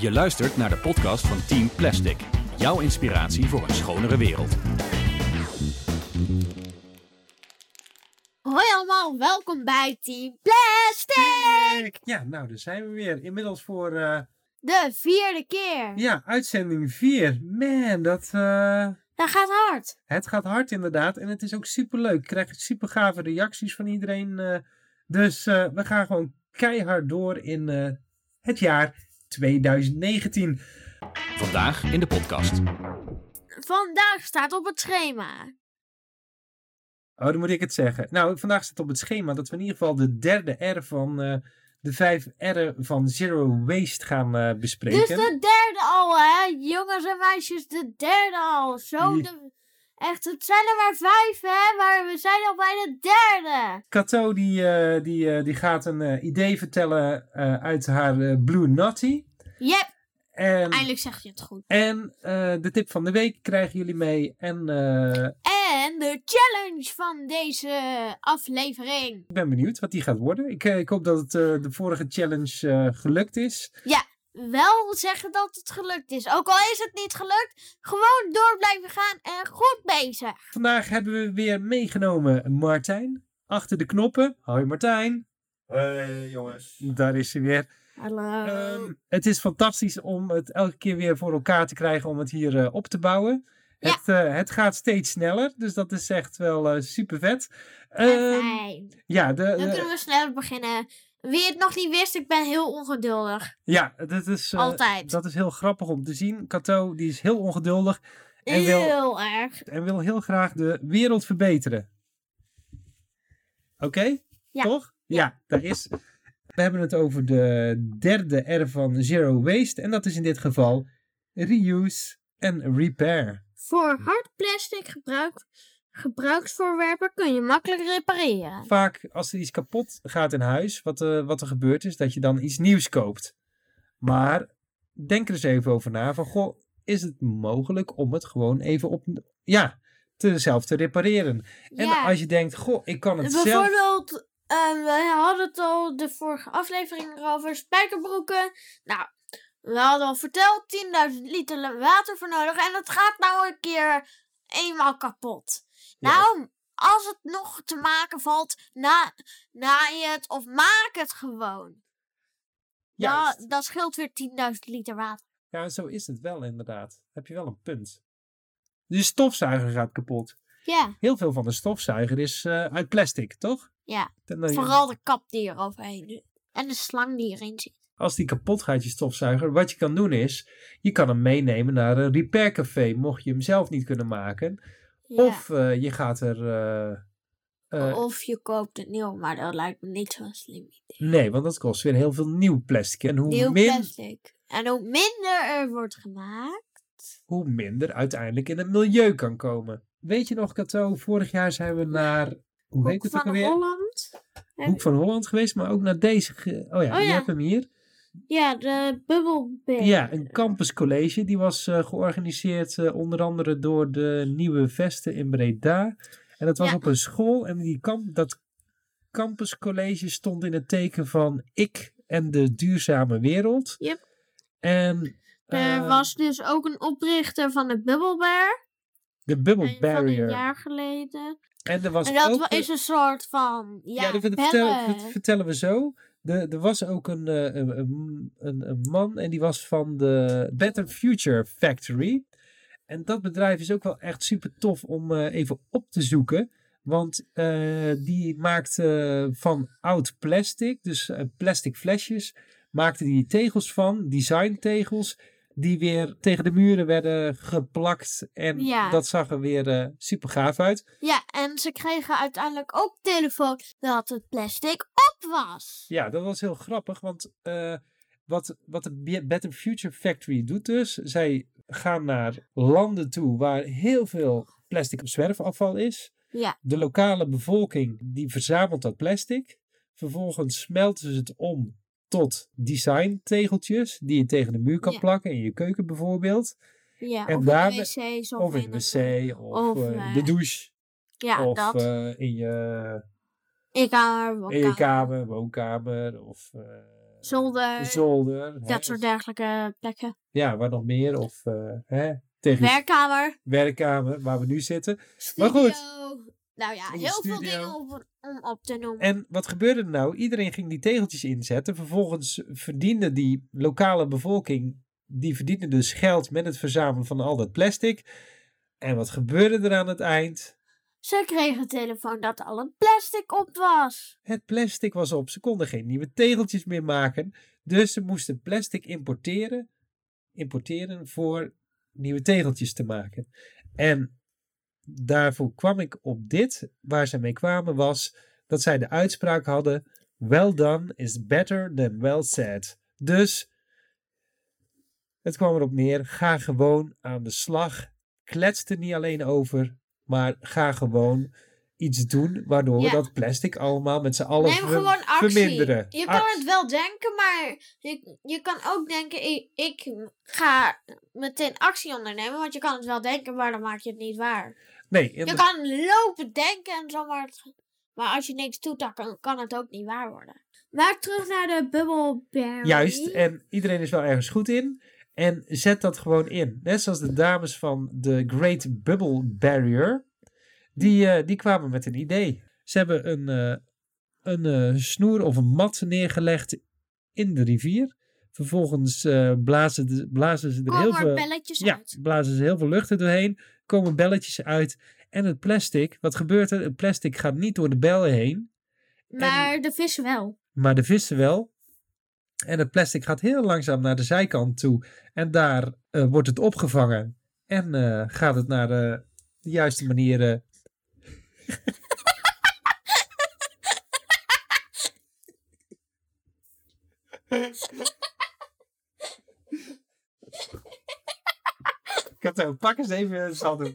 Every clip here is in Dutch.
Je luistert naar de podcast van Team Plastic. Jouw inspiratie voor een schonere wereld. Hoi allemaal, welkom bij Team Plastic! Ja, nou, daar zijn we weer. Inmiddels voor, eh, De vierde keer. ja, uitzending 4. Man, dat, eh, Dat gaat hard. het gaat hard inderdaad. En het is ook super leuk. Ik krijg super gave reacties van iedereen. eh. dus we gaan gewoon keihard door in het jaar 2019. Vandaag in de podcast. Vandaag staat op het schema. Oh, dan moet ik het zeggen. Nou, vandaag staat op het schema dat we in ieder geval de derde R van eh, de vijf R'en van Zero Waste gaan eh, bespreken. Dus de derde al, hè? Jongens en meisjes, de derde al. Zo, de... Echt, het zijn er maar vijf, hè? Maar we zijn al bij de derde. Kato die, eh, die, eh, die gaat een eh, idee vertellen eh, uit haar eh, Blue Naughty. Yep, En, eindelijk zeg je het goed. en eh, de tip van de week krijgen jullie mee. En eh, En de challenge van deze aflevering. ik ben benieuwd wat die gaat worden. Ik, ik hoop dat het eh, de vorige challenge eh, gelukt is. Wel zeggen dat het gelukt is. Ook al is het niet gelukt, gewoon door blijven gaan en goed bezig. Vandaag hebben we weer meegenomen Martijn. Achter de knoppen. Hoi Martijn. Hoi jongens. Daar is hij weer. Hallo. Ehm, het is fantastisch om het elke keer weer voor elkaar te krijgen om het hier eh, op te bouwen. Ja. Het, eh, het gaat steeds sneller, dus dat is echt wel eh, super vet. Fijn. ja, de, Dan de- kunnen we sneller beginnen. Wie het nog niet wist, ik ben heel ongeduldig. ja dat, is, eh, Altijd. dat is heel grappig om te zien. Kato die is heel ongeduldig en wil, Heel erg. en wil heel graag de wereld verbeteren. Oké? Ja. Toch? Ja. daar is. We hebben het over de derde R van Zero Waste. En dat is in dit geval reuse en repair. Voor hard plastic gebruik, gebruiksvoorwerpen kun je makkelijk repareren. Vaak als er iets kapot gaat in huis, wat, eh, wat er gebeurt is, dat je dan iets nieuws koopt. Maar denk er eens even over na. Van, goh, is het mogelijk om het gewoon even op, ja, te, zelf te repareren? En Ja. als je denkt, goh, ik kan het zelf... Bijvoorbeeld, eh, we hadden het al de vorige aflevering over spijkerbroeken. Nou, we hadden al verteld, 10.000 liter water voor nodig. En dat gaat nou een keer eenmaal kapot. Ja. Nou, als het nog te maken valt, na, naai het of maak het gewoon. Ja, dat scheelt weer 10.000 liter water. Ja, zo is het wel inderdaad. Heb je wel een punt. De stofzuiger gaat kapot. Ja, Heel veel van de stofzuiger is eh, uit plastic, toch? ja. Dan- Vooral de kap die er overheen zit. En de slang die erin zit. Als die kapot gaat, je stofzuiger, wat je kan doen is, je kan hem meenemen naar een repaircafé, mocht je hem zelf niet kunnen maken. Ja. Of eh, je gaat er... eh, eh, Of je koopt een nieuw, maar dat lijkt me niet zo'n slim idee. nee, want dat kost weer heel veel nieuw plastic. En hoe, Nieuw min, plastic. En hoe minder er wordt gemaakt. hoe minder uiteindelijk in het milieu kan komen. Weet je nog, Kato, vorig jaar zijn we naar... Hoe heet het ook van alweer? Holland. Hoek van Holland geweest, maar ook naar deze. ge- Oh ja, Oh je ja. hebt hem hier. Ja, de bubbelbeer. Ja, een campuscollege. Die was eh, georganiseerd eh, onder andere door de Nieuwe Vesten in Breda. En dat was Ja. op een school. En die kamp, dat campuscollege stond in het teken van ik en de duurzame wereld. Yep. En Er eh, was dus ook een oprichter van de bubbelbeer. de Bubble Een van een Barrier. jaar geleden. En er was En dat ook is een soort van. Ja, Ja, dat bellen. vertellen, dat vertellen we zo. De, er was ook een, eh, een, een, een, een man en die was van de Better Future Factory. En dat bedrijf is ook wel echt super tof om eh, even op te zoeken. Want eh, die maakte van oud plastic, dus plastic flesjes, maakte die tegels van, design tegels, die weer tegen de muren werden geplakt. En Ja. dat zag er weer super gaaf uit. Ja, en ze kregen uiteindelijk ook telefoon dat het plastic was. Ja, dat was heel grappig, want eh, wat, wat de Be- Better Future Factory doet dus, zij gaan naar landen toe waar heel veel plastic zwerfafval is. Ja. De lokale bevolking die verzamelt dat plastic. Vervolgens smelten ze het om tot design tegeltjes die je tegen de muur kan Ja. plakken in je keuken bijvoorbeeld. Ja, En of daarna- in de wc's of, Of in de wc, of, of, eh, eh, de douche, Ja, of dat. eh, in je in kamer, In je kamer, woonkamer of... eh, Zolder, zolder. hè, dat soort dergelijke plekken. Ja, waar nog meer. Of eh, hè, tegen Werkkamer, werkkamer waar we nu zitten. studio. Maar goed. Nou ja, heel veel dingen om, om op te noemen. En wat gebeurde er nou? Iedereen ging die tegeltjes inzetten. Vervolgens verdiende die lokale bevolking, die verdiende dus geld met het verzamelen van al dat plastic. En wat gebeurde er aan het eind? Ze kregen een telefoon dat al het plastic op was. Het plastic was op. Ze konden geen nieuwe tegeltjes meer maken. Dus ze moesten plastic importeren, importeren voor nieuwe tegeltjes te maken. En daarvoor kwam ik op dit. Waar ze mee kwamen was dat zij de uitspraak hadden: Well done is better than well said. Dus het kwam erop neer: ga gewoon aan de slag. Klets er niet alleen over, maar ga gewoon iets doen waardoor we Ja. dat plastic allemaal met z'n allen Neem ver- gewoon actie. verminderen. Je kan het wel denken, maar je, je kan ook denken, ik, ik ga meteen actie ondernemen. Want je kan het wel denken, maar dan maak je het niet waar. Nee, Je kan lopen denken en zo, maar, het- maar als je niks doet, dan kan, kan het ook niet waar worden. Maar terug naar de bubbleberry. Juist, en iedereen is wel ergens goed in. En zet dat gewoon in. Net zoals de dames van de Great Bubble Barrier. Die, eh, die kwamen met een idee. Ze hebben een, eh, een eh, snoer of een mat neergelegd in de rivier. Vervolgens eh, blazen, de- blazen ze er heel veel... belletjes Ja, uit. blazen ze heel veel lucht er doorheen. Komen belletjes uit. En het plastic, wat gebeurt er? Het plastic gaat niet door de bellen heen. Maar de vis wel. maar de vissen wel. En het plastic gaat heel langzaam naar de zijkant toe. En daar eh, wordt het opgevangen. En eh, gaat het naar de, juiste manier. eh, Kato, pak eens even een saldo.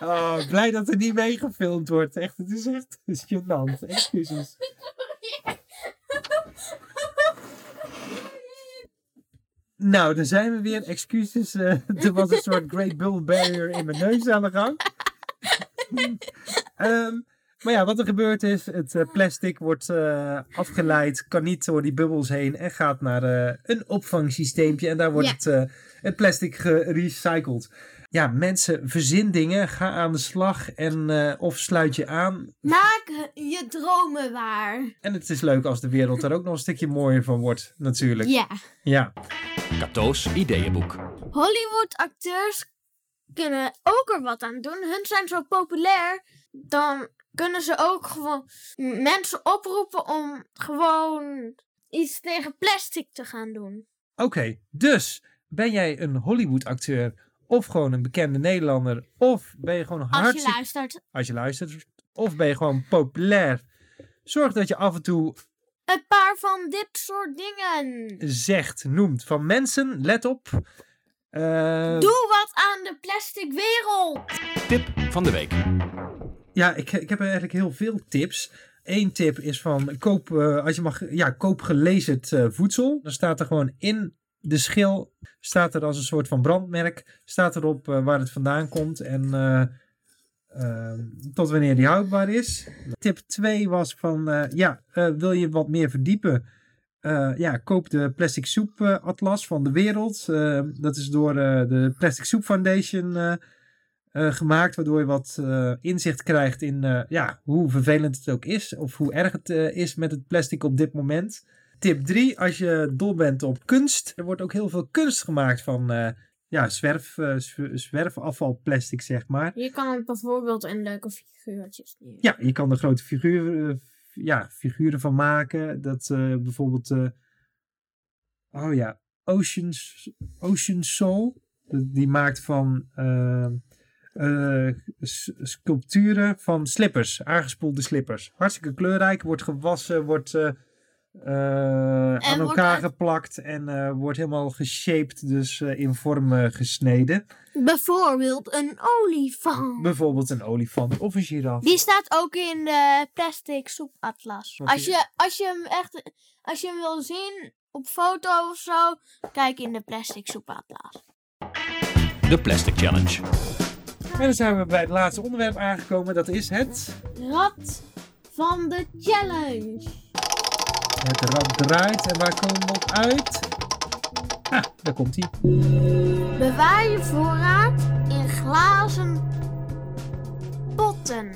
Oh, blij dat er niet mee gefilmd wordt. Echt, het is echt gênant. Excuses. Nou, daar zijn we weer. Excuses. eh, er was een soort Great Bull Barrier in mijn neus aan de gang. Ehm, maar ja, wat er gebeurt is, het eh, plastic wordt eh, afgeleid, kan niet door die bubbels heen en gaat naar een opvangsysteempje. En daar wordt Ja. het, het plastic gerecycled. Ja, mensen, verzin dingen, ga aan de slag en of sluit je aan. Maak je dromen waar. En het is leuk als de wereld er ook nog een stukje mooier van wordt, natuurlijk. Ja. Ja. Cato's ideeënboek. Hollywood-acteurs kunnen ook er wat aan doen. Hun zijn zo populair, dan kunnen ze ook gewoon mensen oproepen om gewoon iets tegen plastic te gaan doen. Oké, dus ben jij een Hollywood-acteur of gewoon een bekende Nederlander of ben je gewoon Als je hartstikke... luistert. Als je luistert. Of ben je gewoon populair. Zorg dat je af en toe Een paar van dit soort dingen. zegt, noemt van mensen, let op. Eh, Doe wat aan de plastic wereld. Tip van de week. Ja, ik, ik heb eigenlijk heel veel tips. Eén tip is van koop, eh, als je mag, ja, koop gelezerd eh, voedsel. Dan staat er gewoon in de schil, staat er als een soort van brandmerk, staat erop eh, waar het vandaan komt en eh, eh, tot wanneer die houdbaar is. Tip 2 was van, eh, ja, eh, wil je wat meer verdiepen? Eh, ja, koop de Plastic Soep eh, Atlas van de wereld. Eh, dat is door de Plastic Soup Foundation gemaakt, waardoor je wat inzicht krijgt in ja, hoe vervelend het ook is, of hoe erg het is met het plastic op dit moment. Tip 3, als je dol bent op kunst, er wordt ook heel veel kunst gemaakt van ja, zwerf, zw- zwerfafvalplastic, zeg maar. Je kan er bijvoorbeeld een leuke figuurtjes neer. Ja, je kan er grote figuren, eh, ja, figuren van maken. Dat eh, bijvoorbeeld, oh ja, Oceans, Ocean Soul. Die maakt van sculpturen van slippers, aangespoelde slippers. Hartstikke kleurrijk, wordt gewassen, wordt eh, aan elkaar uit- geplakt en eh, wordt helemaal geshaped, dus eh, in vorm gesneden. Bijvoorbeeld een olifant. Bijvoorbeeld een olifant of een giraf. Die staat ook in de plastic soepatlas. Als je, als je hem echt, als je hem wil zien op foto of zo, kijk in de plastic soepatlas. De Plastic Challenge. En dan zijn we bij het laatste onderwerp aangekomen. Dat is het, Rad van de challenge. Het rad draait en waar komen we op uit? Ah, daar komt hij. Bewaar je voorraad in glazen potten.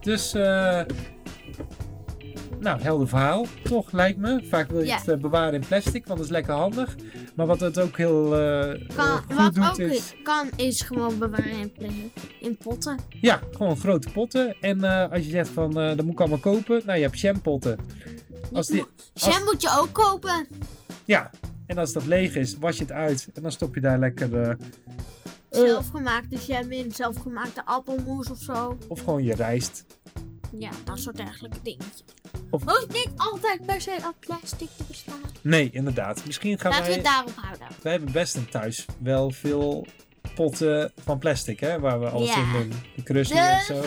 Dus, eh nou, helder verhaal, toch, lijkt me. Vaak wil je Ja. het eh, bewaren in plastic, want dat is lekker handig. Maar wat het ook heel eh, Kan, goed wat doet, ook is... kan, is gewoon bewaren in, in potten. Ja, gewoon grote potten. En als je zegt van, dat moet ik allemaal kopen. Nou, je hebt jampotten. Als die, Jam moet je ook kopen. ja, en als dat leeg is, was je het uit. En dan stop je daar lekker... eh, Zelfgemaakte jam in, zelfgemaakte appelmoes of zo. of gewoon je rijst. Ja, dat soort dergelijke dingetjes. Of- Hoeft niet altijd per se uit plastic te bestaan. Nee, inderdaad. Misschien gaan Laten we het daarop houden. Wij hebben best een thuis wel veel potten van plastic, hè? Waar we alles Ja. in doen. De crusty en zo.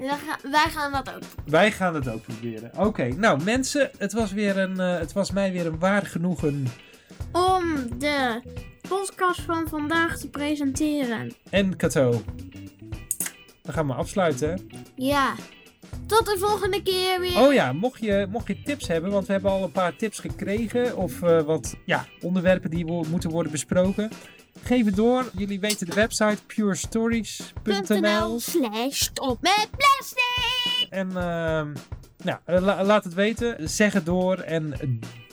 Wij gaan, wij gaan dat ook. Wij gaan het ook proberen. Oké, nou mensen, het was, weer een, eh, het was mij weer een waar genoegen. Om de podcast van vandaag te presenteren. En Kato. Dan gaan we afsluiten. Ja. Tot de volgende keer weer. Oh ja, mocht je, mocht je tips hebben, want we hebben al een paar tips gekregen. Of eh, wat ja, onderwerpen die moeten worden besproken. Geef het door. Jullie weten de website purestories.nl. .nl slash stop met plastic. En ehm, nou, eh, la- laat het weten. Zeg het door en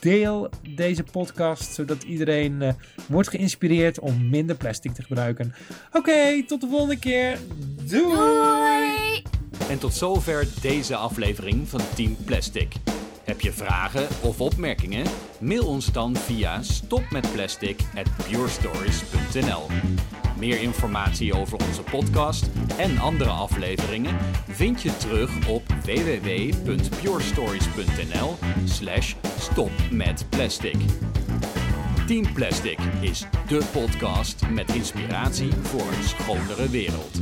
deel deze podcast. Zodat iedereen eh, wordt geïnspireerd om minder plastic te gebruiken. Oké, tot de volgende keer. Doei! Doei. En tot zover deze aflevering van Team Plastic. Heb je vragen of opmerkingen? Mail ons dan via stopmetplastic@purestories.nl. Meer informatie over onze podcast en andere afleveringen vind je terug op www.purestories.nl/slash stopmetplastic. Team Plastic is de podcast met inspiratie voor een schonere wereld.